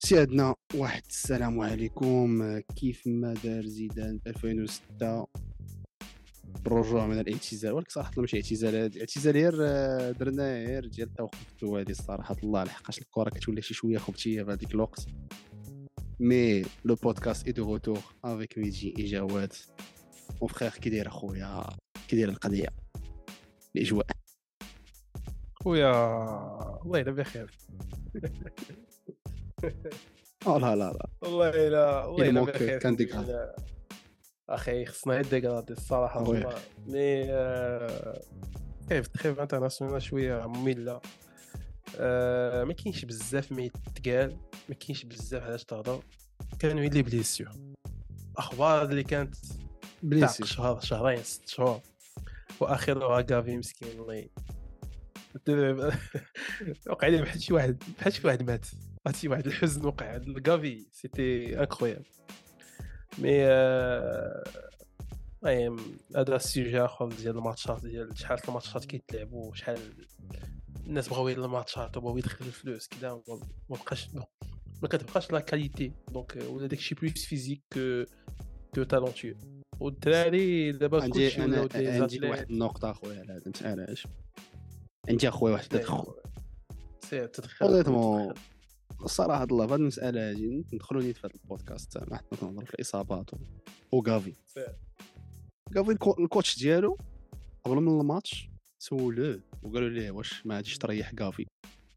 سيادنا واحد السلام عليكم. كيف ما دار زيدان 2006 بالرجوع من الاعتزال ولكن صراحة ماشي اعتزال اعتزال غير آه، درنا غير ديال التوقف هذه الصراحه الله لحقاش الكره كتولي شي شوية خبطيه في هذيك الوقت. mais le podcast est de retour avec ميجي et جواد. mon frère كي داير أخويا؟ كي داير القضية؟ الأجواء. خويا الله يلا بخير. لا لا لا. والله الا والله بخير. كان ديكراد. أخي خصنا ديكرادي الصراحة. مي آه، كيف تخيف انترناسيونال شوية مملة. آه، ما كاينش بزاف ما يتقال ما كاينش بزاف علاش تهضر. كانوا لي بليسيور أخبار اللي كانت تاع بليسي شهر شهرين ست شهور. واخرها غافي مسكين الله وقع لي بحال شي واحد بحال شي واحد مات. عرفتي واحد الحزن وقع عند غافي c'était incroyable mais المهم هذا ال sujet آخر ديال الماتشات ديال شحال الماتشات كيتلعبوا شحال الناس بغاو يديروا الماتشات وبغاو يدخلوا الفلوس كذا ما بقاش ما كتبقاش la qualité donc ولا داكشي plus physique كو تالونتيو والدراري دابا كلشي ولاو دي عندي. واحد النقطة أخويا على هذا أنت علاش؟ عندي أخويا واحد التدخل سير تدخل. الصراحه الله هذه المسألة هذه ندخلوا نيت في هذا البودكاست ما حنا كنهضروا في الاصابات و- وغافي سير. غافي الكو- الكوتش ديالو قبل من الماتش سولوه وقالوا ليه واش ما غاديش تريح غافي.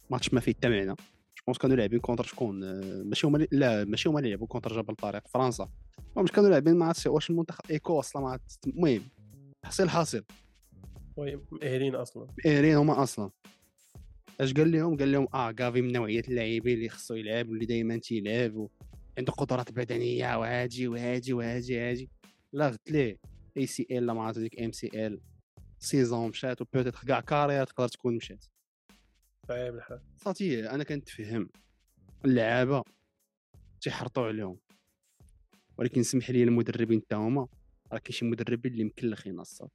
ماتش ما فيه حتى معنى. جوبونس كانوا لاعبين كونتر شكون؟ آه، ماشي هما لا ماشي هما اللي لعبوا كونتر جبل طارق فرنسا. المهم كانوا لاعبين مع واش المنتخب؟ ايكوس لا عرفت- المهم حصيل حاصل. المهم مأهلين أصلا. ايرين هما أصلا. اش قال لهم؟ قال لهم آه غافي من نوعية اللاعبين اللي خصو يلعب واللي دائما تيلعب و... عنده قدرات بدنية وهاجي وهاجي وهاجي هاجي لا قلت ليه؟ اي سي ال لا ما عرفت ديك ام سي ال سيزون مشات وبوتيتر كاع كارير تقدر تكون مشات. صعيب الحال صافي أنا كنتفهم. اللعابة تيحرطوا عليهم. ولكن سمح لي المدربين حتى هما. راه كاين شي مدربين اللي مكلخين الصاد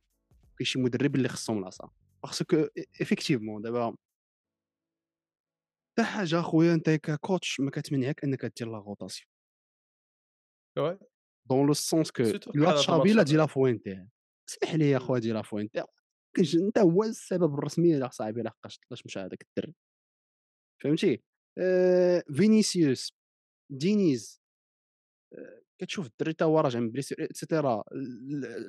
كاين شي مدربين اللي خصهم العصا خصك effectivement دابا حتى حاجة أخويا أنت ك coach ما كتمنعك أنك دير la rotation oui. dans le sens que là هذا تشافي لا دي لا فوينتي اسمح لي يا خويا دي لا فوينتي كنج- انت هو السبب الرسمي يا صاحبي لحقاش لاش مشى هذاك الدرب فهمتي آه فينيسيوس دينيز آه، كتشوف الدري تا هو راجع من blessure et cetera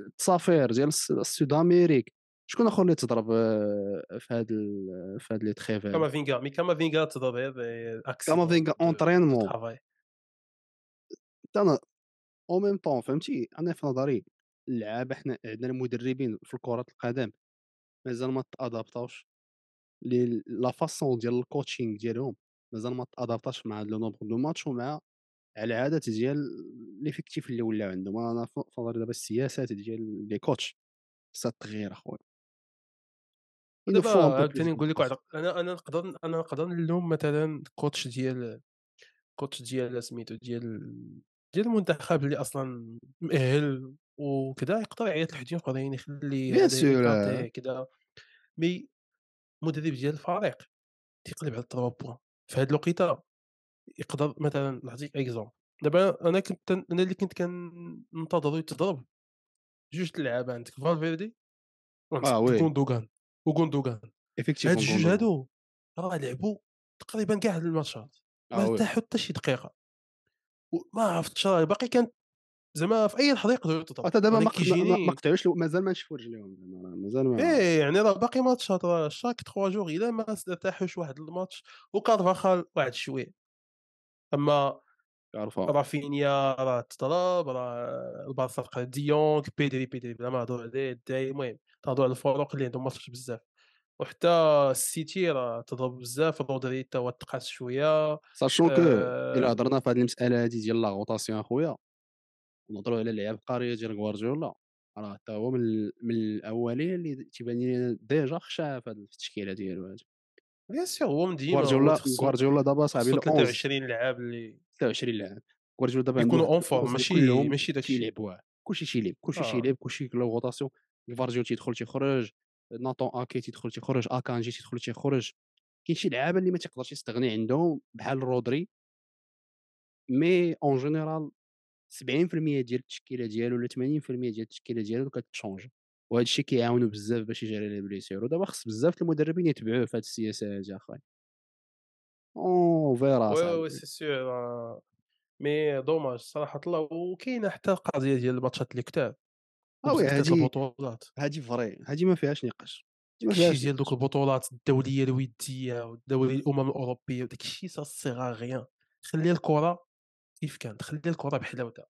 التصافير ديال الس- ال Sud Amérique شكون آخر اللي تضرب آه، في هاد ال- في هاد les trêves؟ كامافينغا mais كامافينغا تضرب غير accident كامافينغا entraînement أنا أو ميم طون فهمتي؟ أنا في نظري اللعابة حنا عندنا المدربين في كره القدم مازال ما تأدابطاوش la façon ديال ال coaching ديالهم مازال ما تأدابطاش مع le nombre de matchs ومع العادات ديال l'effectif اللي ولاو عندهم. أنا في في نظري دابا السياسات ديال les coachs خصها تغير أخويا. دابا عاوتاني نقول لك. واحد أنا أنا نقدر أنا نقدر نلوم مثلا coach ديال coach ديال سميتو ديال ديال المنتخب اللي أصلا مؤهل وكذا يقدر يعيط لحدين آخرين يخلي Bien هذا sûr. يكاطي كذا mais مدرب ديال الفريق تيقلب على 3 points في هاد الوقيتة يقدر مثلا نعطيك exemple دابا أنا كنت أنا اللي كنت كننتظرو يتضرب جوج اللعابه عندك فالفيردي وعندك آه oui. غوندوغان وغوندوغان هاد الجوج. هادو راه لعبوا تقريبا كاع الماتشات. ما آه. ارتاحوا حتى شي دقيقة. وما عرفتش راه باقي كان زعما في أي لحظه يقدروا يتضربوا حتى دابا ما ما- ما- ما قطعوش مازال ما نشفوا رجليهم زعما مازال ما إيه يعني راه باقي ماتشات راه chaque 3 jours إلا ما ارتاحوش واحد الماتش. وكارفاخال واحد شوية. أما عرفها رافينيا راه تضرب راه البارسا ديونغ بيدري بيدري بلا ما هضروا عليه الداي المهم تهضروا على الفروق اللي عندهم ماتشات بزاف. وحتى السيتي راه تضرب بزاف رودري تا هو تقاس شوية. sachant que آه، إلا هضرنا في هذه المسألة هذه ديال la rotation أخويا ونهضروا على اللعب القارية ديال غوارديولا. راه حتى هو من من الأولين اللي تيبان لي déjà خشع في التشكيلة ديالو هذه bien sûr هو من ديما غوارديولا غوارديولا دابا صاحبي خصو ال 11 23 لعاب اللي 23 لاعب غوارديولا دابا يكونوا en forme 11 ماشي ماشي داكشي. تيلعبوه كلشي تيلعب كلشي آه. تيلعب كلشي la rotation غوارديولا تيدخل تيخرج ناتون اكي تيدخل تيخرج اكانجي تيدخل تيخرج. كاين شي لعابة اللي ما تيقدرش يستغني عندهم بحال رودري mais en général 70% ديال التشكيلة ديالو ولا 80% ديال التشكيلة ديالو كتشونجي، وهذا الشيء كيعاونو بزاف باش يجيري les blessures، ودابا خص بزاف المدربين يتبعوه في هاد السياسة هادي اخاي. on verra oui، oui،. c'est sûr آه، mais dommage صراحة الله وكاينة حتى القضية ديال الماتشات اللي كتار آه oui هادي البطولات. هادي vrai، هادي ما فيهاش نقاش، هادي داك ما الشيء فيهاش ديال دوك. البطولات الدولية الودية والدوري الأمم الأوروبية وداك الشيء ça sert à rien خلي الكرة كيف كانت، خلي الكرة بحلاوتها.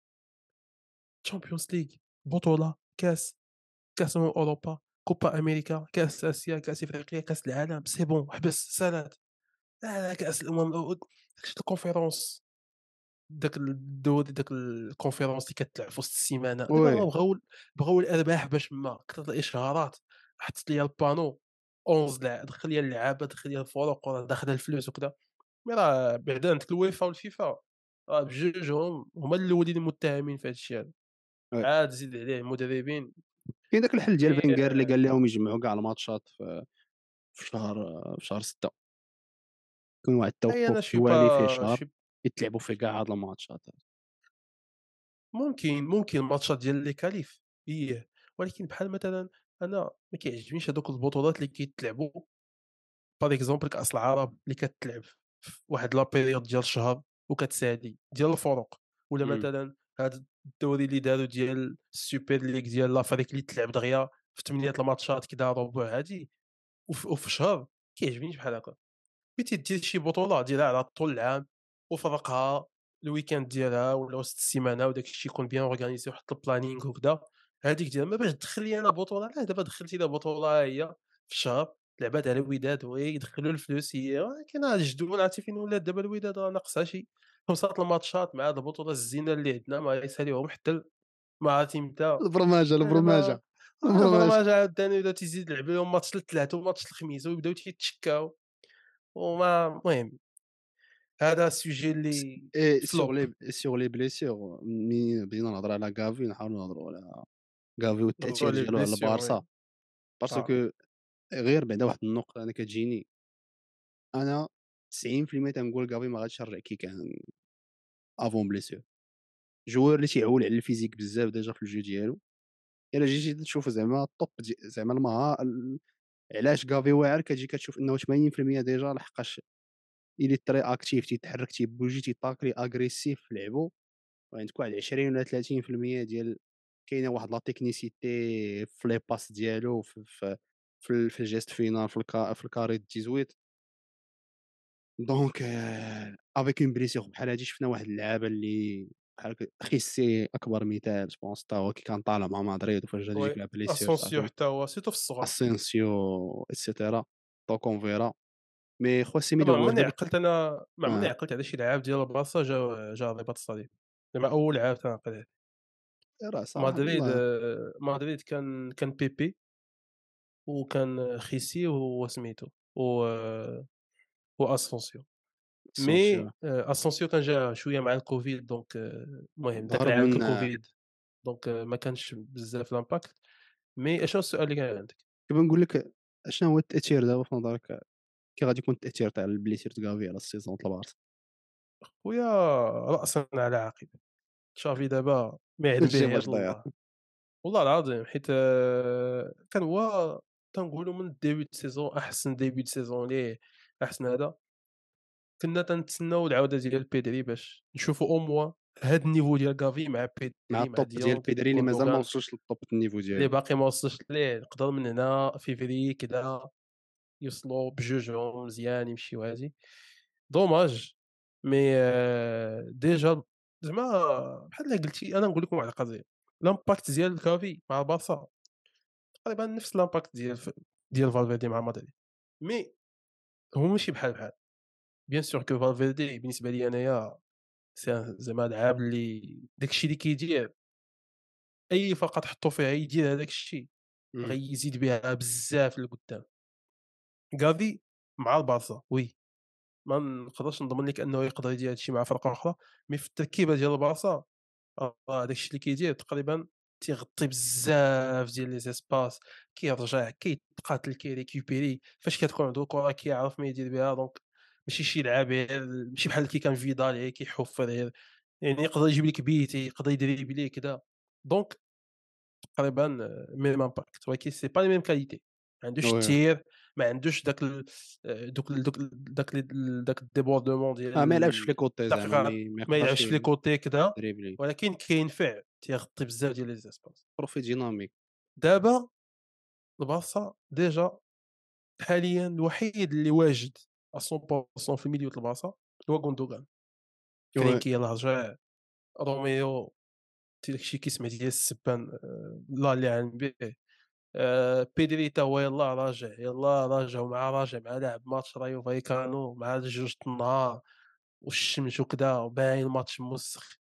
تشامبيونز ليغ، بطولة، كاس، كاس أمم أوروبا، كوبا أمريكا، كاس آسيا، كاس إفريقيا، كاس العالم، c'est bon حبس سالات. لا، لا الأمم الأو داك ال conférence داك الدوري داك ال conférence اللي كتلعب في وسط هما بغاو بغاو الأرباح باش ما كثرة الإشعارات، حطيت ليا ال panneau 11 لاعب دخل ليا اللعابة، دخل ليا الفروق وراه داخلة الفلوس وكذا، mais راه بعدا عندك الويفا والفيفا راه بجوجهم هما الأولين المتهمين في هاد الشيء هذا،. عاد زيد عليه المدربين. كاين داك الحل ديال mais فينغير اللي قال لهم يجمعوا كاع الماتشات في في شهر في شهر 6 يكون واحد التوقف فيه با شهر يتلعبوا فيه كاع هاد الماتشات. ممكن، ممكن الماتشات ديال les qualifs إيه، ولكن بحال مثلًا أنا ما كيعجبنيش هادوك البطولات اللي كيتلعبوا par exemple كأس العرب اللي كتلعب في واحد la période ديال شهر وكتسالي ديال الفروق، ولا إمم. مثلًا هاد الدوري اللي داروا ديال السوبر ليغ ديال l'Afrique اللي تلعب دغيا في 8 الماتشات كذا ربع هادي وف وفي شهر، كيعجبنيش بحال هكا. بغيتي دير شي بطولة ديرها على طول العام وفرقها ال week-end ديالها ولا وسط السيمانة وداك الشيء يكون bien organisé وحط ال planning وكذا هذيك ديال ما باش تدخل لي أنا بطولة لا دابا دخلتي لي بطولة ها هي في الشهر لعبات على الوداد oui يدخلوا الفلوس هي ولكن هاد الجدول عرفتي فين ولات دابا الوداد راه ناقصها شي. خمسة الماتشات مع هاد البطولة الزينة اللي عندنا ما يساليهم حتى ما عرفتي متى آه، البرمجة. البرمجة عاوتاني ولاو تيزيد يلعب لهم ماتش الثلاث وماتش الخميس ويبداو تيتشكاو وما المهم هذا ال sujet اللي sur فلوب les sur les blessures ملي بدينا نهضروا على غافي نحاولوا نهضروا على والتأثير على ديالو على البارسا parce que غير بعدا واحد النقطة أنا كتجيني. أنا 90% تنقول غافي ما غاديش يرجع كي كان avant blessure joueur اللي تيعول على ال physique بزاف déjà في ال jeu ديالو. إلا جيتي تشوف زعما الطوب زعما المها ال- علاش غافي واعر كتجي كتشوف انه 80% déjà لحقاش il est très actif تيتحرك تيبوجي تيطاكلي agressif في لعبو وعندك واحد 20 ولا 30% ديال كاينة واحد la technicité في les passes ديالو في في في, في ال geste final في الكا في ال carré 18 donc avec une blessure بحال هادي شفنا واحد اللعابة اللي بحال خيسي أكبر مثال je pense تا هو كي كان طالع مع مدريد oui يجيك la blessure اسونسيو حتى هو surtout في الصغر. اسينسيو et cetera donc on verra mais خو سيميدو واش عمرني عقلت أنا ما عمرني عقلت على شي لعاب ديال البارسا جا جا رباط الصليب زعما أول عام تنعقل عليه راه مدريد مدريد كان كان بيبي. وكان خيسي وسميتو و واسونسيو mais اسونسيو كان جا شوية مع الكوفيد donc المهم داك هرب العام الكوفيد donc ما كانش بزاف l'impact mais اشنو السؤال اللي كان عندك كيف نقول لك اشنو هو التأثير دابا في نظرك؟ كي غادي يكون التأثير تاع ال blessure غافي على ال saison ديال البارسا؟ خويا راسا على عقب. تشافي دابا ما يعلم به والله العظيم حيت آه، كان هو تنقولوا من début saison أحسن début saison ليه أحسن هذا. كنا تنتسناو العودة ديال بيدري باش نشوفوا أو موا هاد ال niveau ديال غافي مع بيدري مع ال top ديال بيدري اللي مازال ما وصلش لل top ال niveau اللي ديالو باقي ما وصلش ليه نقدر من هنا فيفري كذا يوصلوا بجوجهم مزيان يمشيو هادي dommage mais آه، déjà زعما بحال اللي قلتي أنا نقول لكم واحد القضية l'impact ديال غافي مع البارسا. تقريبا نفس l'impact ديال. ديال فالفيردي مع مدريد. mais هو ماشي بحال بحال. bien sûr que فالفيردي بالنسبة لي انايا c'est زعما لعاب اللي داكشي اللي كيدير اي فرقه تحطو فيها يدير هذاك الشيء. غيزيد بها بزاف لقدام غافي مع البارسا. oui ما نقدرش نضمن لك أنه يقدر يدير هادشي مع فرقة أخرى mais في التركيبة ديال البارسا راه داك الشيء اللي كيدير تقريبا تيغطي بزاف ديال les espaces كيرجع كيتقاتل كيريكوبيري. فاش كتكون عنده كرة كيعرف ما يدير بها donc ماشي شي لعاب ماشي بحال كي كان فيدال كيحفر يعني يقدر يجيب لك بيت يقدر يدريبلي كذا donc تقريبا même impact ولكن c'est pas les mêmes qualités ما عندوش ال tir ما عندوش داك ال... دوك ال- دوك ال- داك ال- داك ال débordement آه ما يلعبش في لي ديال côtés ما يلعبش في les côtés كذا ولكن كينفع تيغطي بزاف ديال les espaces profil dynamique. دابا البارسا déjà حاليا الوحيد اللي واجد 100% في ال milieu ديال البارسا هو غوندوغان oui فرينكي يلاه رجع روميو داك الشيء كيسمع ديال السبان آه، الله اللي عالم به آه، بيدري تا هو يلاه راجع يلاه راجع ومع راجع مع لاعب ماتش رايو فايكانو مع جوج النهار والشمس وكذا وباين الماتش موسخ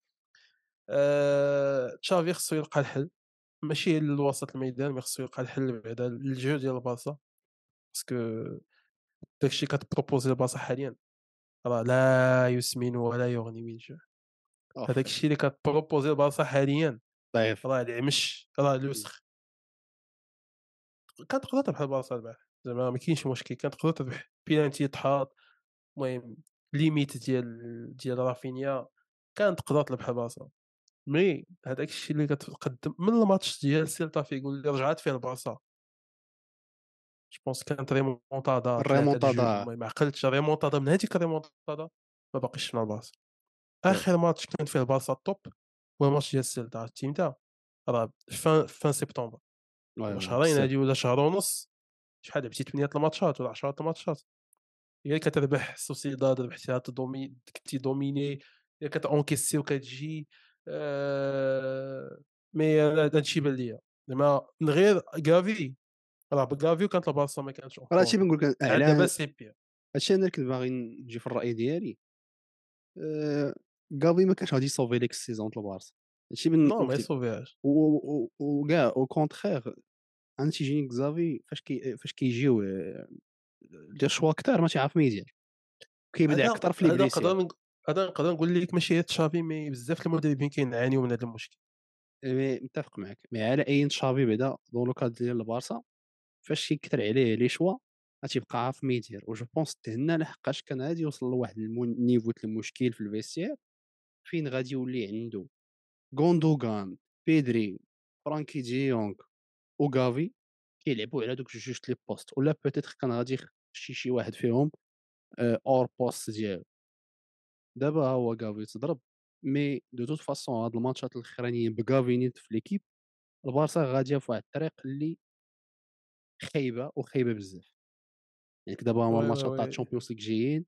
آه، تشافي خصو يلقى الحل. ماشي لوسط الميدان mais خصو يلقى الحل بعدا لل jeu ديال البارسا. parce que داكشي كتبروبوزي البارسا حاليا. راه لا يسمن ولا يغني من جوع. هذاك الشيء اللي كتبروبوزي البارسا حاليا. ضعيف راه العمش راه الوسخ كتقدر تربح البارسا البارح. زعما ما كاينش مشكل. كتقدر تربح بينالتي تحاط. المهم limite ديال ديال رافينيا. كانت تقدر تربح البارسا mais هذاك الشيء اللي كتقدم من الماتش ديال سيلتا فيغو اللي رجعت فيه البارسا je pense كانت ريمونتادا 3 2 الريمونتادا المهم ما عقلتش ريمونتادا من هذيك الريمونتادا ما باقيش شفنا البارسا. اخر ماتش كان فيه البارسا ال top هو الماتش ديال سيلتا عرفتي متى راه fin fin septembre شهرين هادي ولا شهر ونص شحال لعبتي 8 الماتشات ولا 10 الماتشات هي كتربح سوسيداد ربحتيها تدومي كنتي دوميني هي كتونكيسي وكتجي آه... مي أنا هادشي بان ليا زعما من غير كافي راه بكافي كانت البارسا ما كانتش راه هادشي بنقول لك عاد دابا سي بيان هادشي أنا كنت باغي نجي في الرأي ديالي آه، كافي ما كانش غادي يصوفي ليك السيزون ديال البارسا هادشي من نو ما يصوفيهاش. وكاع au contraire أنا تيجيني كزافي فاش كي فاش كيجيو آه، des choix كثار ما تيعرف ما يدير. كيبدع أكثر في les هذا نقدر نقول لك ماشي تشافي mais بزاف المدربين كينعانيو من هذا المشكل. متفق معك mais على أي تشافي بعدا dans le cas ديال البارسا فاش كيكثر عليه les choix غتيبقى عارف ما يدير و je pense تهنا لحقاش كان غادي يوصل لواحد ال niveau المشكل في ال vestiaire فين غادي يولي عنده؟ غوندوغان بيدري فرانكي دي يونغ وغافي كيلعبوا على دوك جوج les postes. ولا peut-être كان غادي يخشي شي واحد فيهم آه، hors poste ديالو. دابا هو غافي تضرب. mais de toutes façons هاد الماتشات الأخرانيين بغافي نيت في l'équipe البارسا غادية في واحد الطريق اللي خايبة وخايبة بزاف. يعني دابا هما الماتشات تاع الشامبيونز ليغ جايين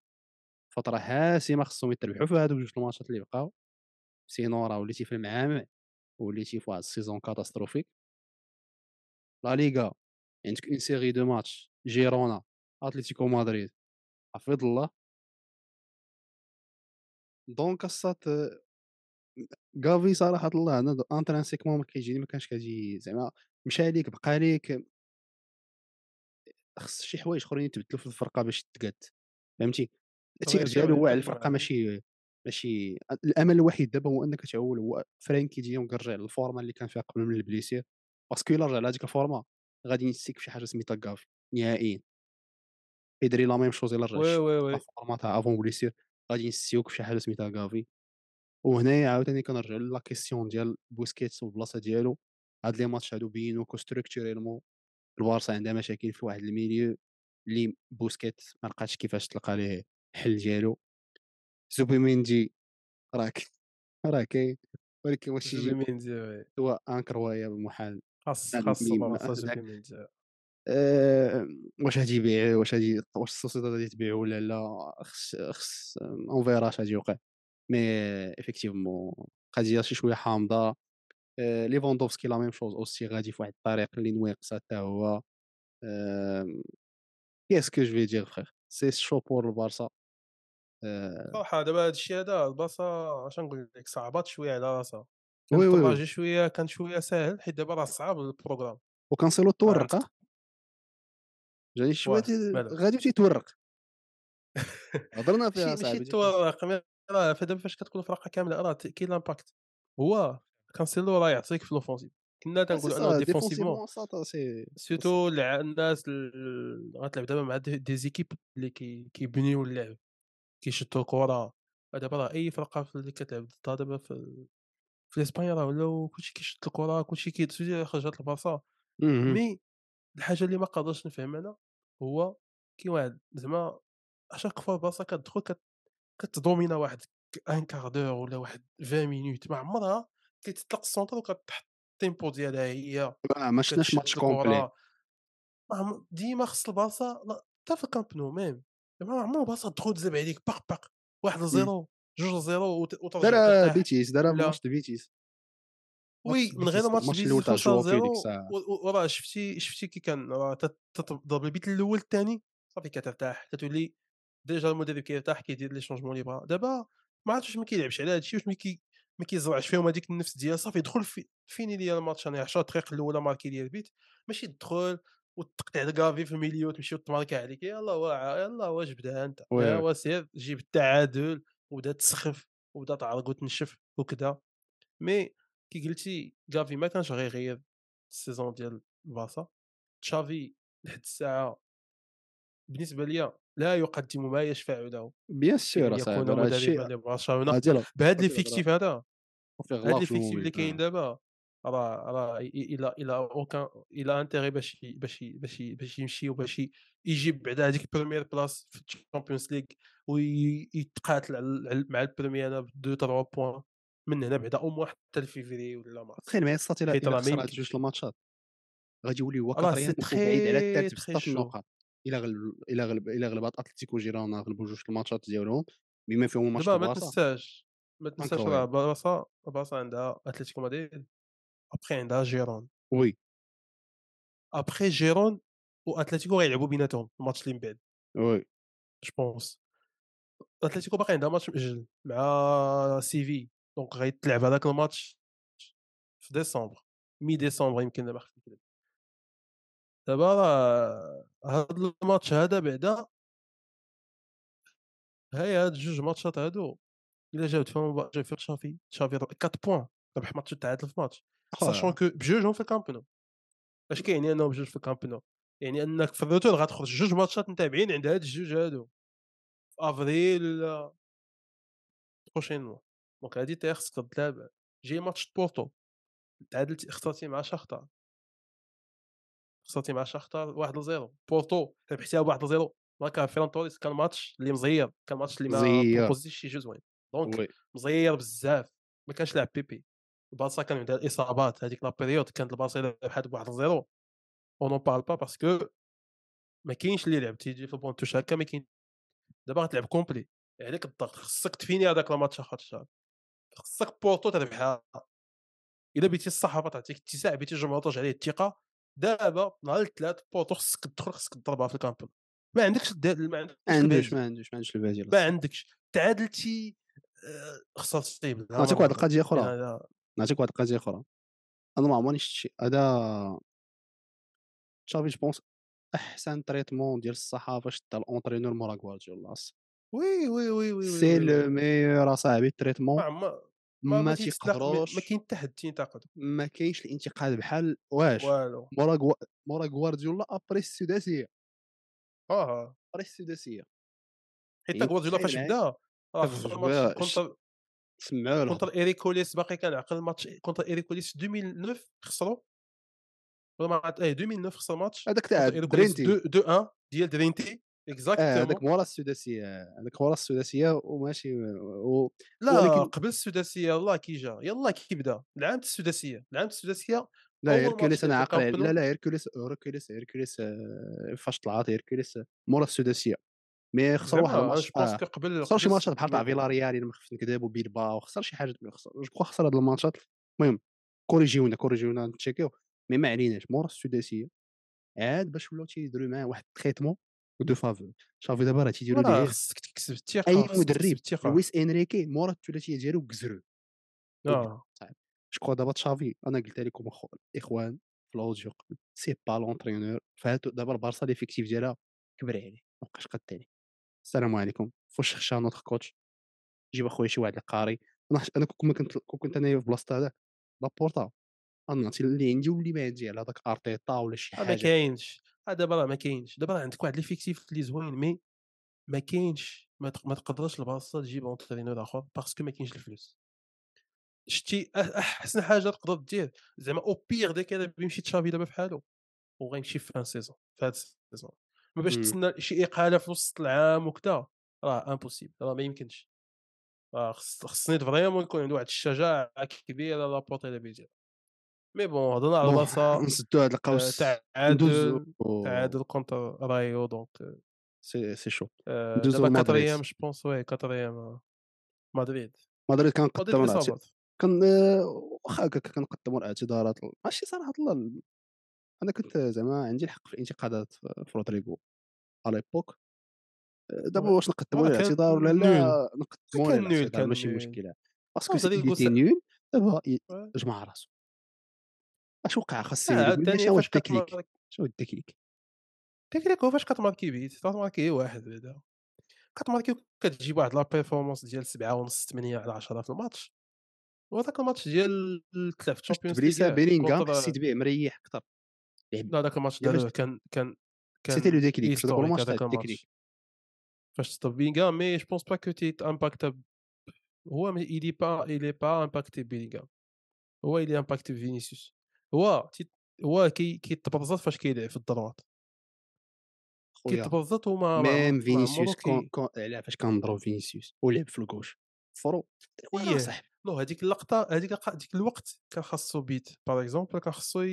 فتره حاسمه خصهم يتربحوا في هادوك جوج الماتشات اللي بقاو. sinon راه وليتي في المعامع وليتي في واحد ال saison catastrophique. لا ليغا عندك une série de matchs جيرونا اتلتيكو مدريد حفظ الله. donc السات غافي صراحة الله أنا intrinsèquement ما كيجيني ما كانش كيجي زعما مشى ليك بقى ليك خص شي حوايج أخرين يتبدلوا في الفرقة باش تقاد فهمتي؟ صافي ديالو هو على الفرقة ماشي ماشي الأمل الوحيد دابا هو إنك تعول هو فرانكي ديونغ يرجع للفورما اللي كان فيها قبل من ال blessure parce que إلا رجع لهذيك الفورما غادي ينسيك في شي حاجة سميتها كافي نهائيا. بيدري la même chose إلا رجع oui لشي oui oui. الفورما تاع avant blessure غادي ينسيوك في شي حاجة سميتها كافي وهنايا عاوتاني كنرجعوا la question ديال بوسكيتس والبلاصة ديالو هاد les matchs هادو بينو que structurellement البارسا عندها مشاكل في واحد ال milieu اللي بوسكيت ما لقاتش كيفاش تلقى ليه الحل ديالو. زوبيميندي راك راه كاين ولكن واش يجي زوبيميندي هو incroyable محال خاص خاص زوبيميندي آه، واش غادي يبيع؟ واش غادي واش السوسيداد غادي تبيعو ولا لا؟ خص خص on verra اش غادي يوقع. mais effectivement قضية شي شوية حامضة. ليفاندوفسكي la même chose aussi غادي في واحد الطريق اللي نواقصه حتى هو. qu'est-ce que je vais dire frère c'est chaud pour البارسا آه، صراحة دابا هذا الشيء هذا البلاصه اش نقول لك صعبات شوية على راسها. oui oui oui. شوية كان شوية ساهل حيت دابا راه صعاب ال programme. وكانسيلو تورق جاني شوية غادي تيتورق هضرنا فيها ماشي ماشي صاحبي التورق mais راه دابا فاش كتكون فرقة كاملة راه كاين l'impact هو كانسيلو راه يعطيك في l'offensif كنا سي تنقولوا إنه défensivement défensivement c'est surtout الناس ال- غتلعب دابا مع des équipes اللي كي كيبنيو اللعب كيشدوا الكرة دابا راه أي فرقة في اللي كتلعب ضدها دابا في في إسبانيا راه ولاو كلشي كيشد الكرة كلشي كي سيتي خرجت البارسا. اهم. mais الحاجة اللي ما قادرش نفهم أنا هو كاين واحد زعما à chaque fois البارسا كتدخل كت كتدومينا واحد un quart d'heure ولا واحد 20 minutes ما عمرها كتطلق ال centre وكتحط ال tempo ديالها هي ما شفناش ماتش complet ديما خص البارسا حتى في الكامب نو même ما عمر البارسا تدخل تزرب عليك باق باق 1-0 إمم. 2-0 وت وترجع دارها ترتاح. بيتيس ولا ماتش بيتيس. oui من غير بيتيس ماتش الماتش بيتيس الأول تاع جواو 5-0 فيه ديك و الساعة. و وراه شفتي شفتي كي كان راه تضرب البيت الأول الثاني صافي كترتاح. كتولي déjà المدرب كيرتاح كيدير les changements اللي بغا دابا ما عرفتش واش ما كيلعبش على هادشي واش ما كي ما كيزرعش فيهم هذيك النفس ديال صافي دخل في فيني ليا الماتش أنا 10 دقائق الأولى ماركي ليا البيت ماشي تدخل وتقطع كافي في ال milieu وتمشي وتماركا عليك يلاه وا يلاه واش بدا أنت؟ oui يا oui. وا سير جيب التعادل وبدا تسخف وبدا تعرق وتنشف وكذا mais كي قلتي كافي ما كانش غيغير ال saison ديال البارسا تشافي لحد الساعة بالنسبة ليا لا يقدم ما يشفع له bien sûr أصاحبي هادي لا بهذا l'effectif هذا وفيه بهذا غلاف l'effectif اللي كاين. دابا راه راه il a il a aucun il a intérêt باش باش باش باش يمشي وباش يجيب بعدا هذيك ال première place في الشامبيونز ليغ ويتقاتل مع ال premier ب 2 3 points من هنا بعدا au moins حتى لفيفري ولا مارس تخيل معايا الساط الا حيت الا راه ما خسر هاد جوج الماتشات غادي يولي هو quatrième وبعيد على الثالث بسته شو النقاط الا غلب الا غلب الا غلبات اتلتيكو جيرونا غلبوا جوج الماتشات ديالهم بما فيهم الماتش دابا ما تنساش ما تنساش راه بارسا بارسا عندها أتلتيكو مدريد ابخي عندها جيرون oui ابخي جيرون واتلتيكو غيلعبوا بيناتهم الماتش اللي من بعد. oui je pense أتلتيكو باقي عندها ماتش مأجل مع سيفي donc غيتلعب هذاك الماتش في ديسمبر mais ديسمبر يمكن دابا خفت نكذب دابا راه هاد الماتش هذا بعدا هاي هاد جوج ماتشات هادو. إلا جاوت فيهم جا فيك تشافي تشافي 4 points ربح ماتش وتعادل في ماتش sachant que بجوجهم في الكامب نو اش كيعني انهم بجوج في الكامب نو يعني أنك في ال retour غتخرج جوج ماتشات متابعين عند هاد الجوج هادو. في أفريل ولا prochainement donc هادي تا خصك تلعب. جاي ماتش بورتو. تعادلتي خسرتي مع شختار خسرتي مع شختار 1 0 بورتو ربحتيها 1 0 ماركا فيران توريس كان ماتش اللي مزير كان ماتش اللي ما بروبوزيش شي جوج زوين donc oui. مزير بزاف ما كانش لاعب بيبي. البارسا كان عندها الاصابات هذيك la période كانت البارسا ربحات ب 1 0 on parle pas parce que ما كاينش اللي لعب تيجي في ال banc de touche هكا ما كاين. دابا غتلعب complet. عليك الضغط خصك تفيني هذاك الماتش آخر الشهر. خصك بورتو تربحها إلا بغيتي الصحافة تعطيك اتساع بغيتي الجمهور ترجع عليه الثقة. دابا نهار الثلاث بورتو خصك تدخل خصك تضربها في الكامب. ما عندكش ما عندكش ما عندوش ما عندوش ما عندوش البديل ما عندكش. تعادلتي بلا نعطيك واحد القضية أخرى. نعطيك واحد القضية أخرى. أنا ما عمرني شفت شي هذا تشافي جو بونس أحسن تريتمون ديال الصحافة شتا الاونترينور مورا غوارديولا وي وي وي وي سي لو ميور أصاحبي ما تريتمون عم- ما ما ما تيقدروش كاين حتى حد تينتقد ما كاينش الانتقاد بحال واش؟ مورا. مورا غوارديولا ابري السداسيه آه ابري السداسيه حيت يعني غوارديولا فاش بدأ ش- كونتر سمعوا كونتر ايريكوليس باقي كان عقل الماتش كونتر ايريكوليس 2009 خسروا ولا ما عرفت إيه 2009 خسر ماتش. هذاك تاع درينتي. 2 2 1 ديال درينتي. اكزاكتومون هذاك مورا السداسية هذاك مورا السداسية وماشي و... لا ولكن قبل السداسية الله كي جا يلا كي بدا. العام السداسية العام السداسية لا هيركوليس أنا عاقل لا لا هيركوليس هيركوليس هيركوليس آه، فاش طلعت هيركوليس مورا السداسية. mais خسر واحد الماتش je crois قبل خسر شي ماتشات بحال تاع فيلاريال الا ما خفتش نكذب وبيلباو خسر شي حاجة خسر. je خسر هاد الماتشات. المهم كوريجيونا كوريجيونا نتشيكيو. mais ما عليناش. مورا السداسية. عاد باش ولاو تيديروا معاه واحد ال traitement de faveur تشافي دابا راه تيديروا ليه خصك تكسب الثقة أي مدرب لويس إنريكي مورا الثلاثية ديالو كزرو. آه. شكون دابا تشافي أنا قلت لكم الاخوان في ال audio c'est pas l'entraîneur. فهاتو دابا البارسا l'effectif ديالها كبر عليه مابقاش قد عليه السلام عليكم. فاش خشى notre coach؟ جيب أخويا شي واحد اللي قاري أنا أنا كون كنت كنت انايا في بلاصة هذاك لابورتا غنعطي اللي عندي واللي ما عندي على هذاك أرتيتا ولا شي آه، ما حاجة. كاينش. دابا راه ما كاينش. دابا راه عندك واحد l'effectif اللي زوين mais ما كاينش. ما تق ما تقدرش البارسا تجيب entraîneur آخر parce que ما كاينش الفلوس. شتي أ أحسن حاجة تقدر دير زعما au pire des cas دابا يمشي تشافي دابا بحالو وغيمشي في fin saison في هاد ال saison. ما باش إمم. تسنى شي إقالة في وسط العام وكذا راه impossible راه ما يمكنش. آه خص خصني vraiment يكون عنده واحد الشجاعة كبيرة لابورتا بيت ديالو. mais bon هضرنا على البارسا نسدو آآ القوس تعادل تعادل كونتر رايو دونك سي سي شو. ندوزو دابا لمدريد 4 je بونس وي 4 مدريد. مدريد كنقدموا صافط كن واخا هكاك كنقدموا الإعتذارات. ماشي صراحة الله أنا كنت زعما عندي الحق في الانتقادات في رودريغو على ليبوك دابا وي واش نقدموا ليه كان الاعتذار ولا نول لا نقدموا ليه نول الاعتذار ماشي نول مشكلة. باسكو سي il رودريغو س était nul دابا وي جمع راسو. اش وقع خاص آه عاوتاني شنو هو فاش التكنيك؟ شنو هو التكنيك؟ تيكنيكو فاش كتماركي بيت كتماركي واحد بعدا. كتماركي كتجيب واحد لا بيرفورمانس ديال 7 ونص 8 على 10 في الماتش. وهذاك الماتش ديال تلعب في فاش الشامبيونز تبريسا ليغ بيلينغهام كونتر حسيت به مريح أكثر لا داك الماتش دابا داروه كان كان سيتي لو كان ديكليك هيستوريك الماتش. تاع فاش تصدر بيلينغهام مي جو بونس با كو تيت امباكتا هو pas il est pas impacté بيلينغهام. هو est impacté فينيسيوس. هو تي هو كي كيتبرزط فاش كيلعب في الدروات خويا. كيتبرزط وما ما ميم فينيسيوس كي علاه فاش كنضرب فينيسيوس ولعب في الكوش فرو إيه. صاحبي. نو هذيك اللقطة هذيك ديك الوقت كان خاصو بيت. باغ اكزومبل كان خاصو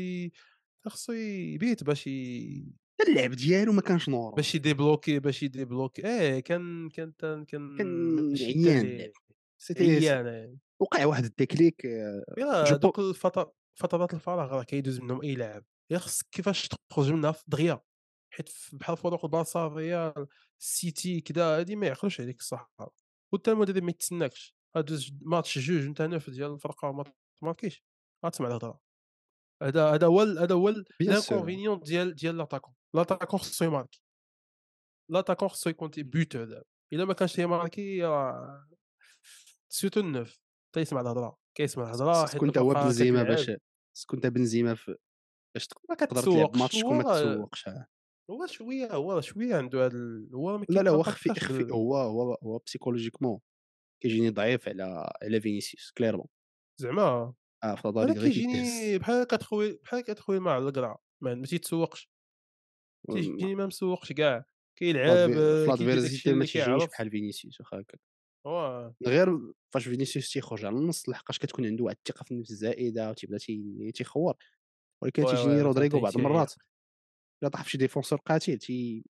خاصو يبيت باش ي اللعب ديالو ما كانش نورمال باش يديبلوكي باش يديبلوكي آه كان كان كان كان عيان عيان آه. وقع واحد التكليك جو بو دوك الفتر فترات الفراغ راه كيدوز منهم أي لاعب. يا خصك كيفاش تخرج منها في دغيا؟ حيت بحال فروق البارسا الريال السيتي كذا هادي ما يعقلوش عليك الصح. وتا المدرب ما يتسناكش. غادوز ماتش جوج نتا نوف ديال الفرقة وما تماركيش غتسمع الهضرة. هذا هذا هو هذا هو ال بيان سور. لانكونفينيون ديال ديال لاتاكون لاتاكون خصو يماركي لاتاكون خصو يكون بوتور دابا إلا ما كانش تيماركي راه سيرتو النوف تيسمع الهضرة كيسمع الهضرة حيت كنت هو بنزيما باش كنت بنزيما في باش تقدر تلعب ماتش كون ما تسوقش. هو شوية هو شوية عنده هاد ال هو لا لا هو خفي خفي هو هو هو بسيكولوجيكمون كيجيني ضعيف على على فينيسيوس كليرمون زعما آه في نظري غير كيجيني بحال كتخوي بحال كتخوي مع القرعة ما تيتسوقش تيجيني ما مسوقش كاع. كيلعب في كيدير داكشي لادفيرسيتي ما تيجينيش بحال فينيسيوس واخا هكا غير فاش فينيسيوس تيخرج على النص لحقاش كتكون عنده واحد الثقة في النفس الزائدة وتيبدا تي- تيخور. ولكن تيجيني رودريغو بعض المرات إلا طاح في شي ديفونسور قاتل تي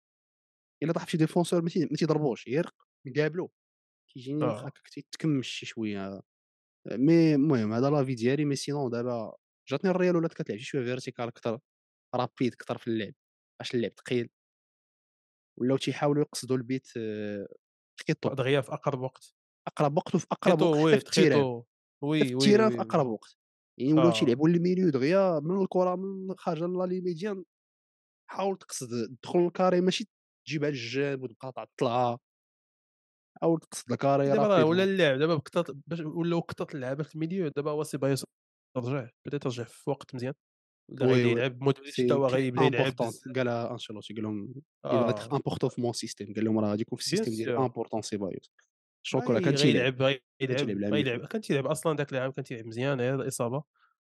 إلا طاح في شي ديفونسور ما تي- ما تيضربوش يرق يقابلو كيجيني واخا آه هكاك تيتكمش شي شوية. مي المهم هذا لافي ديالي مي سينون دابا جاتني الريال ولات كتلعب شي شوية فيرتيكال أكثر رابيد أكثر في اللعب باش اللعب ثقيل ولاو تيحاولوا يقصدوا البيت آه، تخيطو دغيا في أقرب وقت. أقرب وقت وفي أقرب وقت وي في التيران. وي في التيران في أقرب وقت. يعني ولاو آه. تيلعبوا الميليو دغيا من الكرة من خارجه لا ميديان حاول تقصد تدخل الكاري ماشي تجيبها للجاب وتبقى تعطلها حاول تقصد الكاري دابا ولا اللعب دابا بكثرة باش ولاو كثرة اللعابة في ال milieu دابا هو سيبايوس رجع بدا ترجع في وقت مزيان oui يلعب مودريتش حتى سي هو غيبدا يلعب قالها أنشيلوتي قال لهم آه. important في mon système قال لهم راه غادي يكون في سور important سيبايوس شوكو راه غي كان تيلعب غيلعب كان تيلعب أصلا ذاك العام كان تيلعب مزيان غير الإصابة.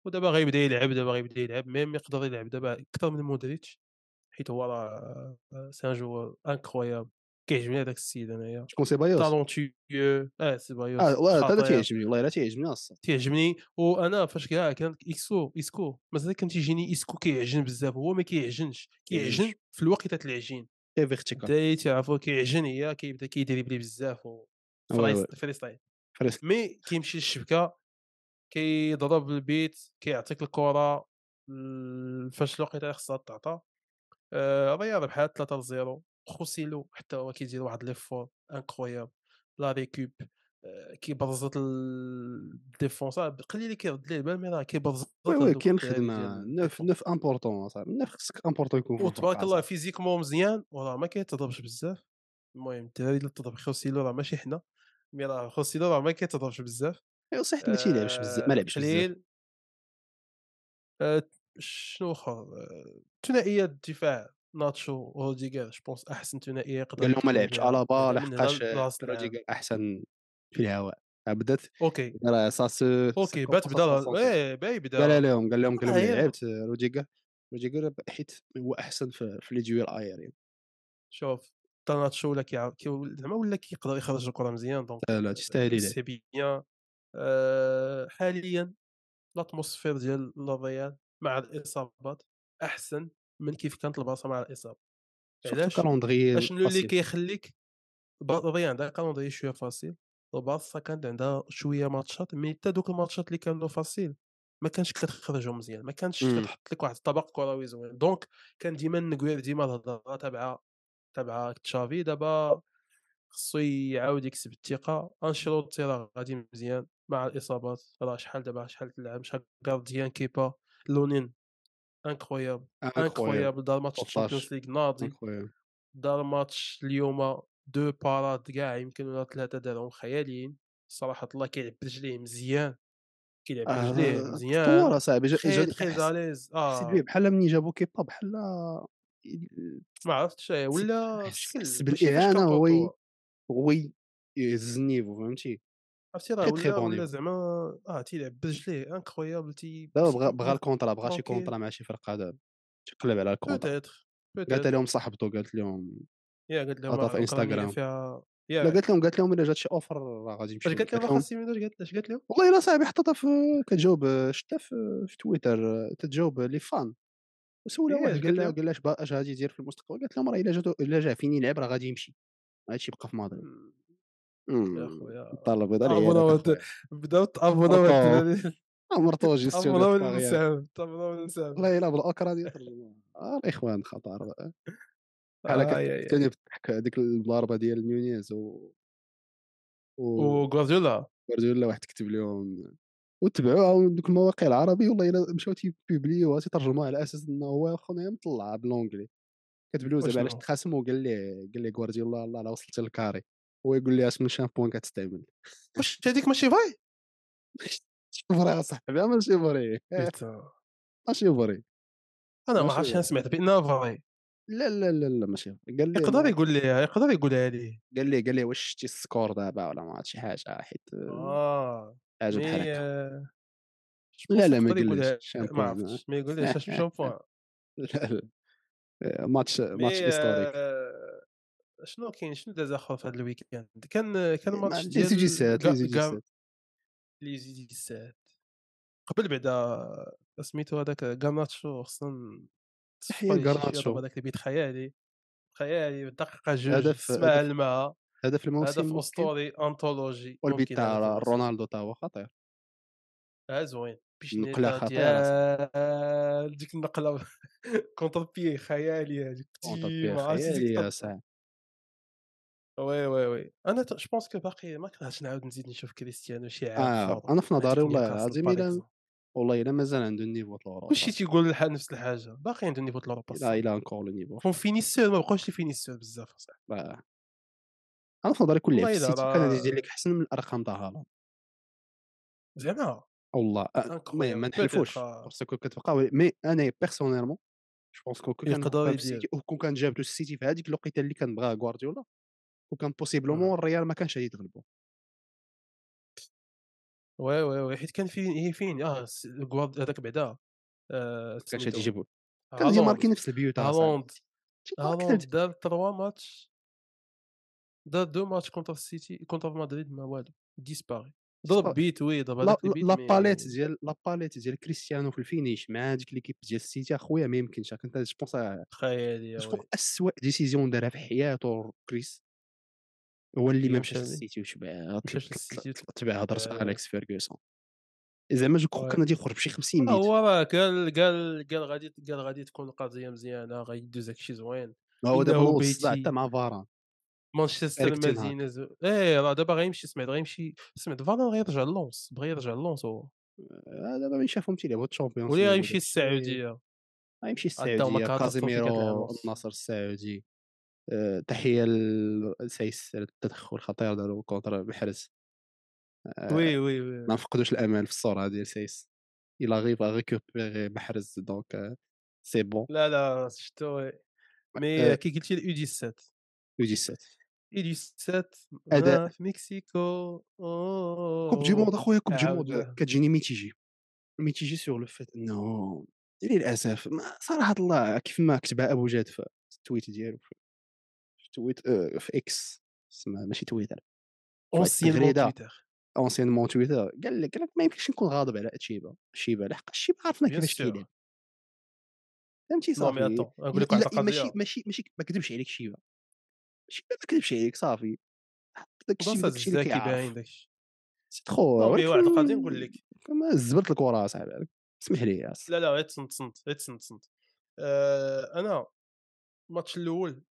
ودابا غيبدا يلعب دابا غيبدا يلعب ميم يقدر يلعب دابا أكثر من مودريتش حيت هو راه c'est un joueur incroyable كيعجبني هذاك السيد انايا شكون سيبايوس talentueux آه سيبايوس آه هذا تيعجبني والله الا تيعجبني الصاد تيعجبني وأنا فاش كاع كان إيسكو إيسكو مازال كان تيجيني إيسكو كيعجن بزاف هو ما كيعجنش كيعجن في الوقت تاع العجين et vertical بداية تعرفوا كيعجن هي كيبدا كيدريبلي بزاف و freestyle mais كيمشي للشبكه كيضرب البيت كيعطيك الكره ال- فاش الوقيته خصها تعطى آه، الريال بحال 3 0 خوسيلو حتى هو كيدير واحد l'effort incroyable. la récup آه، كيبرزط ال défense قليل اللي كيرد ليه البال mais راه كيبرزط oui oui كاين خدمه neuf neuf important صاحبي neuf خصك important يكون وتبارك الله physiquement مزيان وراه ما كيتضربش بزاف. المهم الدراري اللي تضرب خوسيلو راه ماشي حنا mais راه خوسيلو راه ما كيتضربش بزاف. ايوا صحيت ما تيلعبش بزاف ما آه، لعبش بزاف. آه، شنو آخر؟ آه، ثنائيات الدفاع. ناتشو وروديغر جو بونس أحسن ثنائية يقدر قال لهم ما الابا من هنا لحقاش روديغر أحسن في الهواء. بدات أوكي. راه سا سو أوكي بات بدا إيه باي قال بدا لهم قال لهم قال لهم آه، لعبت روديغر روديغر حيت هو أحسن في, في لي دويل ايرين شوف تا ناتشو ولا كيعاود كي زعما ولا كيقدر يخرج الكره مزيان دونك لا تستاهل يلعب سي بيان. آه، حاليا ال atmosphère ديال لافيال مع الإصابات أحسن من كيف كانت البلاصة مع الإصابة. علاش؟ اشنو اللي. كيخليك البطوليه عندها calendrier شوية facile البارسا كانت عندها شوية ماتشات mais حتى دوك الماتشات اللي كانوا facile ما كانش كتخرجهم مزيان ما كانش مم. كتحط لك واحد الطبق كروي زوين. donc كان ديما نكوير ديما الهضرة تبع تبع تشافي. دابا خصو يعاود يكسب الثقة. أنشيلوتي راه غادي مزيان مع الإصابات راه شحال دابا شحال تلعب شحال gardien كيبا لونين. incroyable incroyable دار ماتش 13. الشامبيونز ليغ ناضي دار ماتش اليوم deux parades كاع يمكن ولا ثلاثة دارهم خياليين. صراحة الله كيلعب برجليه مزيان كيلعب برجليه آه، مزيان. تطور اصاحبي جا- تخي جاني تخي حس- زاليز حسيت بيه آه بحال مني جابو كيبا بحال ما عرفتش ولا حس- بالإعانة هو. هو يهز النيفو فهمتي؟ عرفتي راه ولا ولا. زعما آه تيلعب برجليه انكرويابل تي دابا بغا بغا الكونترا بغا شي. كونترا مع شي فرقه دابا تقلب على الكونترا قالت لهم صاحبته قالت لهم يا قالت لهم في انستغرام. فيها لا قالت لهم قالت لهم الا جات شي اوفر راه غادي نمشي قالت لهم سيمين اش قالت اش قالت لهم والله الا صاحبي حطيتها في كتجاوب شتا في, تويتر تتجاوب لي فان وسولها إيه، واحد قال لها؟ قال لها اش غادي يدير في المستقبل قالت لهم راه إلا جاتو إلا جا فين يلعب راه غادي يمشي هادشي بقى في مدريد. يا خويا هذا تعرفونا اللي بداو تابونا مرتو. باغي نساهم تابونا ولا نساهم والله الا بالاوكرانيا ترجموها. آه الإخوان خطر. بحال هكا ثاني بضحك هذيك الضربه ديال نونيز و وغوارديولا. جوارديولا واحد كتب لهم وتبعوها دوك المواقع العربيه والله إلا مشاو تيبوبليوها تيترجموها على أساس انه هو خونا مطلع بالونجلي كتب له زعما علاش وشنو؟ تخاصموا قال ليه قال ليه غوارديولا الله لا وصلت للكاري. هو يقول لي اش من شامبوان كتستعمل واش هذيك ماشي فاي شوف راه صاحبي ماشي فري بيتا. ماشي فري أنا ما عرفتش أنا سمعت بانها فاي لا لا لا لا ماشي فري قال لي يقدر يقول لي يقدر يقولها لي قال لي قال لي واش شتي السكور دابا ولا ما عرفت شي حاجة حيت آه حاجة بحال هكا لا لا ما يقولها ما عرفتش ما يقولهاش اش شامبوان لا لا. ماتش ماتش هيستوريك شنو كاين شنو داز اخر في هذا الويكاند كان كان ماتش لي ديال سات لي كا- سات لي زيدي سات قبل بعدا سميتو هذاك غاناتشو خصنا شي غارناتشو. هذاك اللي بيت خيالي خيالي دقيقة جوج هدف- سمع الماء هدف الموسم هدف أسطوري أنطولوجي والبيت تاع. رونالدو تا هو خطير. آه زوين. باش خطيرة. ديال ديك النقلة contre-pied خياليه هذيك contre-pied ما oui oui oui أنا je pense que باقي ما كرهتش نعاود نزيد نشوف كريستيانو شي عام forme. أنا في نظري والله العظيم الا. والله الا مازال عنده ال niveau تاع الاوروبا كلشي تيقول نفس الحاجة باقي عنده niveau الاوروبا لا الا encore le niveau فون finisseur ما بقاوش les finisseurs بزاف آه. أنا في نظري كون لعب السيتي كان غادي يدير لك احسن من الارقام تاع هالاند زعما والله آه، ما, نحلفوش. parce que كتبقى mais أنا personnellement je pense كون كان يقدر يدير. كان جابتو السيتي في هذيك الوقيته اللي كان بغاها غوارديولا وكان possiblement الريال ما كانش غادي يتغلبوا. oui oui oui حيت كان فين هي فين؟ آه غوارد هذاك بعدا. آه كانش غادي. يجيبوا كان. يجي ماركي نفس البيوت هالاند هالاند دار 3 ماتش دار دو ماتش كونتر السيتي كونتر مدريد ما والو ديسباري. ضرب بيت وي ضرب هذاك البيت لا باليت ديال لا باليت ديال كريستيانو في الفينيش مع هذيك ليكيب ديال السيتي. أخويا ما يمكنش كنت جو بونس خيالي يا جو بونس اسوء ديسيزيون دارها في حياته كريس. هو اللي ما مشاش. للسيتي وشبع. تبع هضره آه. أليكس فيرغسون زعما جو. كان غادي يخرج بشي 50 آه، بيت هو راه قال قال قال غادي قال غادي تكون القضية مزيانه غيدوز داكشي زوين هو دابا هو بيتي. حتى مع فاران مانشستر زو... إيه راه دابا غيمشي سمعت غيمشي سمعت فاران غيرجع لونس بغى يرجع لونس هو آه، دابا من شافهم تيلعبوا ال Champions ولا غيمشي. السعودية غيمشي السعودية كازيميرو. النصر السعودي آه، تحية لسايس على التدخل خطير داروا contre محرز آه، oui oui oui ما نفقدوش الامل في الصورة ديال سايس. إلى غيب récupéré محرز donc c'est bon لا لا شفتو. mais آآ كي قلتي ال U17 U17 U17 أداء. آه في مكسيكو Coupe du Monde أخويا Coupe du Monde كتجيني mitigé. mitigé sur le fait انه للأسف صراحة الله كيف ما كتبها أبو جاد في ال tweet ديالو. في tweet في X اسمها ماشي تويتر anciennement تويتر anciennement تويتر قال لك قال لك ما يمكنش نكون غاضب على اتشيبا شيبا لحق شيبا عرفنا كيفاش كيلعب فهمتي صافي نقول لك واحد ماشي ماشي ماشي ما كذبش عليك شيبا شيبا ما كذبش عليك صافي داك الشيء داك الشيء اللي الزاكي باين كيعرف داكشي سيت خو non mais ولكن واحد القضية نقول لك كما زبرت الكره اصاحبي اسمح لي لا لا غير تصنت تصنت غير تصنت تصنت أنا الماتش الأول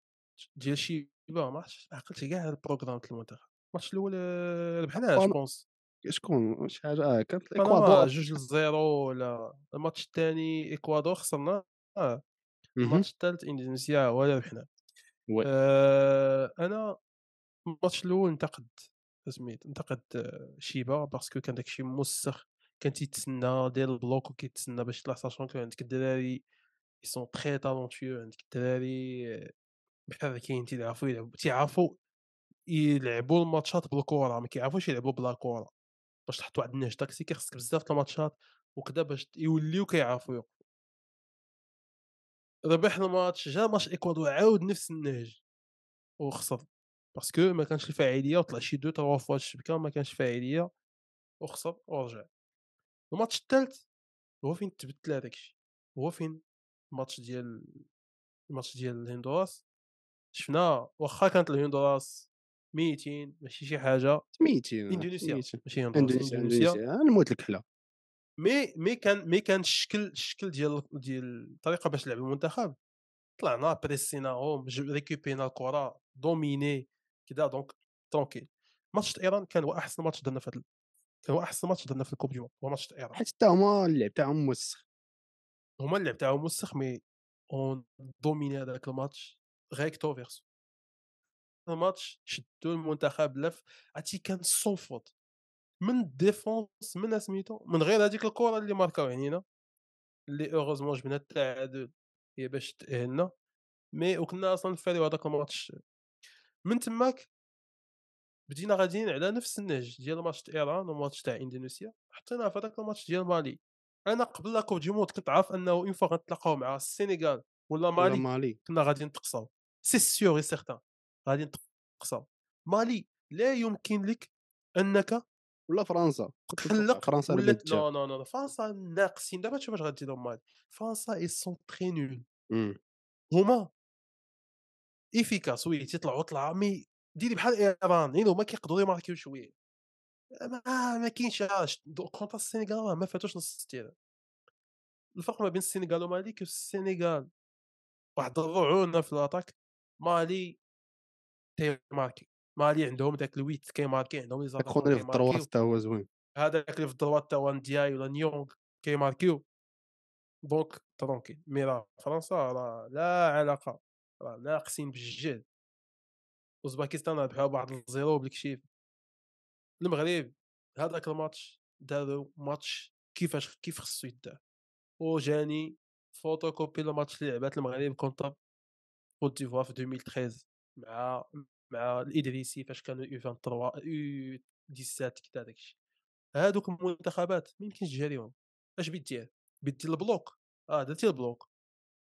ديال شيبا ما عرفتش عقلت كاع ال programme ديال المنتخب الماتش الأول آه، ربحناه je pen- pense شكون شي حاجة آه كانت الإكوادور جوج ل zéro ولا الماتش الثاني إكوادور خسرنا آه. مهم. الماتش الثالث إندونيسيا هو اللي ربحنا. آه أنا الماتش الأول انتقد سميت انتقد آه، شيبا parce que كان داكشي موسخ كان تيتسنى داير ال bloc وكيتسنى باش يطلع sachant que عندك الدراري ils sont très talentueux عندك الدراري كاين تيعرفوا يلعبوا تيعرفوا يلعبوا الماتشات بالكره ما كيعرفوش يلعبوا بلا كره باش تحط واحد النهج تاكتيكي خصك بزاف الماتشات وكذا باش يوليو كيعرفوا يوقفوا ربحنا الماتش جا ماتش إكوادور عاود نفس النهج. وخسر. parce que ما كانش الفاعليه وطلع شي deux trois fois الشبكة ما كانش فاعلية وخسر ورجع. الماتش الثالث هو فين تبدل هذاك الشيء؟ هو فين الماتش ديال الماتش ديال الهندوراس؟ شفنا واخا كانت الهندوراس ميتين ماشي شي حاجة سميتي إندونيسيا. ماشي هندوراس إندونيسيا نموت الكحله مي مي كان مي كان الشكل الشكل ديال ديال الطريقة باش لعب المنتخب. طلعنا بريسيناهم ريكوبيرينا الكرة dominé كذا donc tranquille. ماتش إيران كان هو أحسن ماتش درنا في كان هو أحسن ماتش درنا في ال Coupe du هو ماتش إيران. حتى هما اللعب تاعهم موسخ هما اللعب تاعهم موسخ mais on dominait هذاك الماتش. recto verso الماتش شدوا المنتخب لف عرفتي كان فوت من ال défense من سميتو من غير هذيك الكرة اللي ماركاو علينا اللي heureusement جبنا التعادل هي باش تأهلنا. mais وكنا أصلا نفاليو هذاك الماتش من تماك بدينا غاديين على نفس النهج ديال ماتش إيران وماتش تاع إندونيسيا. حطينا في هذاك الماتش ديال مالي. أنا قبل لا Coupe du Monde كنت عارف أنه une fois غنتلاقاو مع السينيغال ولا ولا مالي مالي. كنا غادي نتقصاو. c'est sûr certain غادي نتقصاو مالي لا يمكن لك أنك ولا فرنسا تخلق فرنسا بنتجاب. non non non فرنسا ناقصين. دابا تشوف اش غديروا مالي فرنسا ils sont très nuls. هما efficaces oui تيطلعوا طلعة mais derrière بحال إيران يعني هما كيقدروا يماركيو شوية. ما ما كاينش عاش contre السينيغال راه ما فاتوش نص ال terrain الفرق ما بين السينيغال ومالي que السينيغال واحد الرعونة في ال attaque مالي تيماركي مالي عندهم داك ال huit كيماركي عندهم لي خونا اللي في les attaquants ال droite حتى هو زوين. هذاك اللي في ال droite تا هو ندياي ولا نيونغ كيماركيو donc tranquille mais راه فرنسا راه لا علاقة راه ناقصين بالجهد أوزباكستان ربحوا بواحد ال zéro بالكشيف المغرب هذاك الماتش داروا ماتش كيفاش كيف خصو يدار. وجاني فوتوكوبي الماتش اللي لعبات المغرب contre كوت ديفوار في 2013 مع مع الإدريسي فاش كانوا U23 U17 كذا داكشي. هادوك المنتخبات ما يمكنش تجاريهم اش بيت دير؟ بيت ال bloc. آه درتي ال bloc.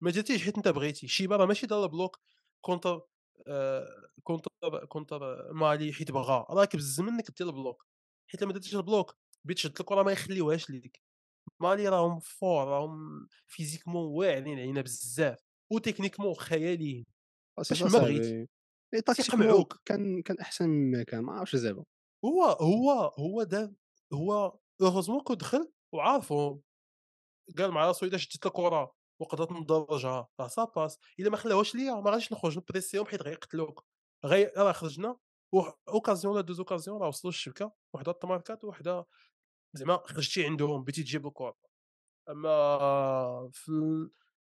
ما درتيش حيت انت بغيتي. شيبا راه ماشي دار ال bloc contre آه contre contre مالي حيت بغا. راك بز منك دير ال bloc. حيت لما درتيش ال bloc بيت شد الكرة ما يخليوهاش ليك. مالي راهم forts راهم physiquement واعرين علينا بزاف. و techniquement خياليين باش باش ما بغيتي. tactiquement كان كان أحسن مما كان ما عرفتش زعما. هو هو هو دار هو heureusement que دخل وعارفهم قال مع راسو الا شديت الكرة وقدرت ندرجها راه ça passe إلا ما خلاوهاش ليا ما غاديش نخرج نبريسيهم حيت غيقتلوك. غي راه خرجنا occasion ولا deux occasions راه وصلوا الشبكه وحدة تماركات وحدة زعما خرجتي عندهم بغيتي تجيب الكرة. أما في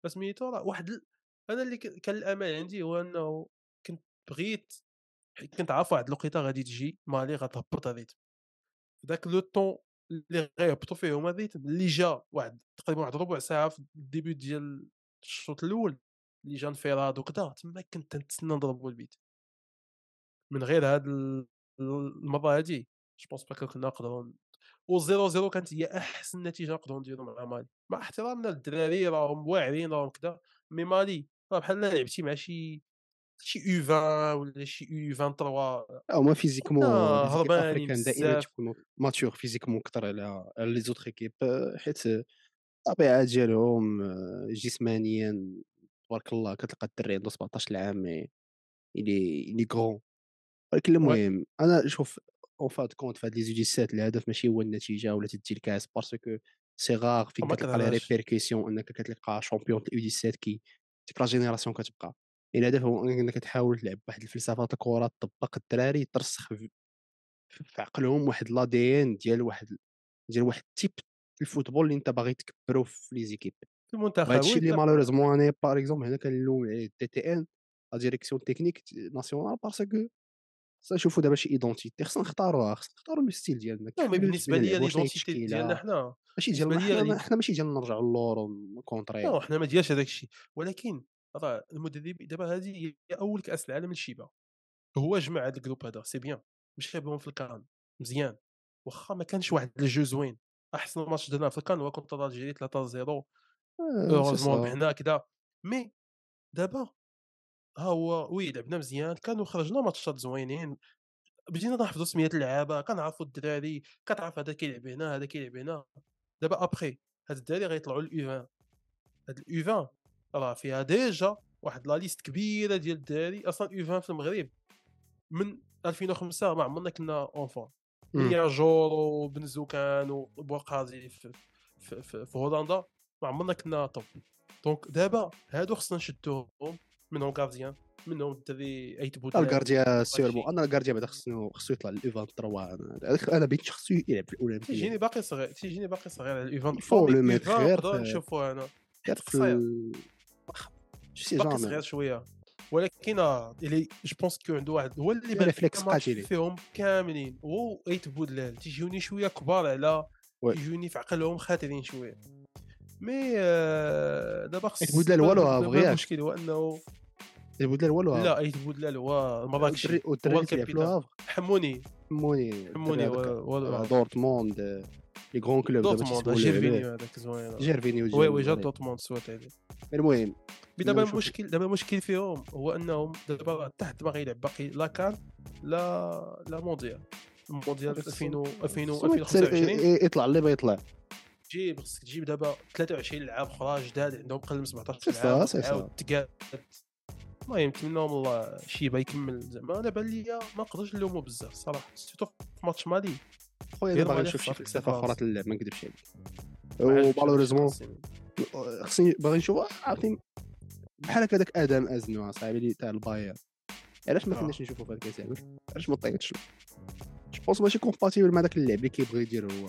سميتو راه واحد أنا اللي كان الامل عندي هو أنه كنت بغيت كنت عارف واحد الوقيته غادي تجي مالي غتهبط الريتم ذاك لو طون اللي غيهبطوا فيه هما الريتم اللي جا واحد تقريبا واحد ربع ساعة في الديبي ديال الشوط الأول اللي جا انفراد وكذا تما كنت نتسنى نضربو البيت. من غير هاد ال- المره هادي je pense pas كنا نقدروا و 0 0 كانت هي أحسن نتيجة نقدروا نديروا مع مالي. مع احترامنا للدراري راهم واعرين راهم كذا mais مالي راه بحال لعبتي مع شي شي U 20 ولا شي U 23 هما physiquement هربانين دائما بزاف. تيكونوا matures physiquement أكثر على les autres équipes حيت الطبيعه ديالهم آه، جسمانيا تبارك الله كتلقى الدري عنده 17 عام mais الي الي كغون ولكن المهم أنا شوف en fin de compte في هاد les U17 الهدف ماشي هو النتيجه ولا تدي الكاس parce que c'est rare فين كتلقى les répercussions انك كتلقى champion U 17 كي ديك la génération كتبقى. الهدف هو انك تحاول تلعب واحد الفلسفة الكره تطبق الدراري ترسخ في في عقلهم واحد l'ADN ديال واحد ديال واحد ال type الفوتبول اللي أنت باغي تكبرو في les équipes. المنتخب oui اللي malheureusement أنا par exemple هنا كنلوم عليه DTN la direction technique nationale parce que خصنا نشوفوا دابا شي identité خصنا نختاروها خصنا نختاروا le style ديالنا بالنسبة بغينا لي نلعبوا، شنو هي ليدونتيتي التشكيلة. ديالنا حنا ماشي ديال بالنسبة ليا حنا ماشي ديال نرجعوا للور contrer là حنا ما ديالش هذاك الشيء. ولكن راه المدرب دابا هذه هي أول كأس العالم للشيبه هو جمع هذا ال groupe هذا c'est bien. مشى بهم في الكان مزيان. واخا ما كانش واحد الجو زوين أحسن ماتش درنا في الكان هو contre l'Algérie 3 0 heureusement ربحنا كذا mais دابا ها هو oui لعبنا مزيان كانوا خرجنا ماتشات زوينين بدينا نحفظوا سميات اللعابة كنعرفوا الدراري كتعرف هذا كيلعب هنا هذا كيلعب هنا دابا ابخي هاد الدراري غيطلعوا ال U 20 هاد ال U 20 راه فيها déjà واحد la liste كبيرة ديال الدراري أصلا ال U 20 في المغرب من 2005 ما عمرنا كنا اونفون من مم. ياجور وبنزوكان وبوقازي في, في, في, في هولندا ما عمرنا كنا توب دونك دابا هادو خصنا نشدوهم. منهم غارديان منهم الدري ايت بودلان الكارديا سيرمون ماشي. أنا الكارديا بعدا خصو خصو يطلع للاو 23 أنا بيت خصو يلعب في الأولمبية. تيجيني باقي صغير تيجيني باقي صغير على الايفان فو لو ميت غير نشوفوها أنا. باقي صغير شوية. ولكن آه، اللي جو بونس كو عنده واحد هو اللي ماتش قاتلي. فيهم كاملين. هو ايت بودلال تيجوني شوية كبار على. تيجوني في عقلهم خاطرين شوية. مي آه، دابا خص بودلال والو بغياك. المشكل هو أنه البودلان والو؟ لا ايت بودلال هو والدراري هو اللي في حموني. حموني حموني آه، دورتموند لي غرون كلوب دورتموند جيرفينيو هذاك زوين. جيرفينيو وي وي جا دورتموند سوات عليه المهم دابا المشكل دابا المشكل فيهم هو أنهم دابا تحت باغي يلعب باقي la CAN لا لا مونديال. المونديال 2000 2000 2025 إيه، يطلع اللي يطلع. جيب خصك تجيب دابا 23 لعاب أخرى جداد عندهم قل من 17 سي سا، لعاب تقاد المهم نتمناهم الله شيبه يكمل زعما. أنا بان ليا ما نقدرش نلومو بزاف صراحة. surtout في ماتش مالي. خويا دابا غنشوف شي فلسفه. أخرى اللعب ما نكذبش عليك. و malheureusement. خصني باغي نشوف عرفتي؟ بحال هكا داك آدم أزنو صاحبي اللي تاع الباير. علاش ما آه. كناش نشوفو في الكاس علاش ما طيحتش je pense ماشي compatible مع داك اللعب اللي كيبغي يدير هو.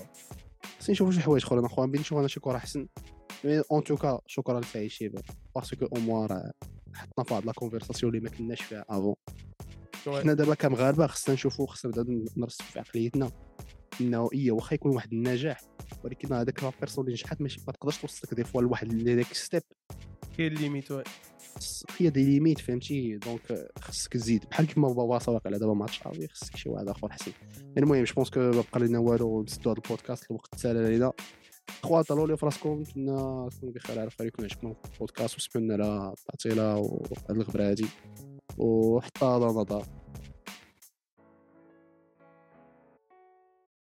خصني نشوفو شي حوايج أخرين. أخويا بين نشوف أنا شي كرة أحسن. mais en tout cas شكرا لسعيد شيبه parce que au moins راه حطنا في واحد la conversation اللي ما كناش فيها avant حنا دابا كمغاربة خصنا نشوفوا خصنا نبدا نرسخوا في عقليتنا. إنه اي واخا يكون واحد النجاح ولكن هذاك لا بيرسون اللي نجحت ماشي ما تقدرش توصلك دي فوا لواحد ذاك ستيب كاين ليميت هي دي ليميت فهمتي؟ دونك خصك تزيد. بحال كيما بابا سواق على دابا ما عرفتش عربي خصك شي واحد آخر حسين. المهم جو بونس كو بقى لنا والو نسدو هذا البودكاست الوقت سال علينا. خويا طلعوا لي نتمنى راسكم بخير على فريقنا عجبكم البودكاست وسمعنا على التعطيله وهاد الغبره هادي وحتى رمضان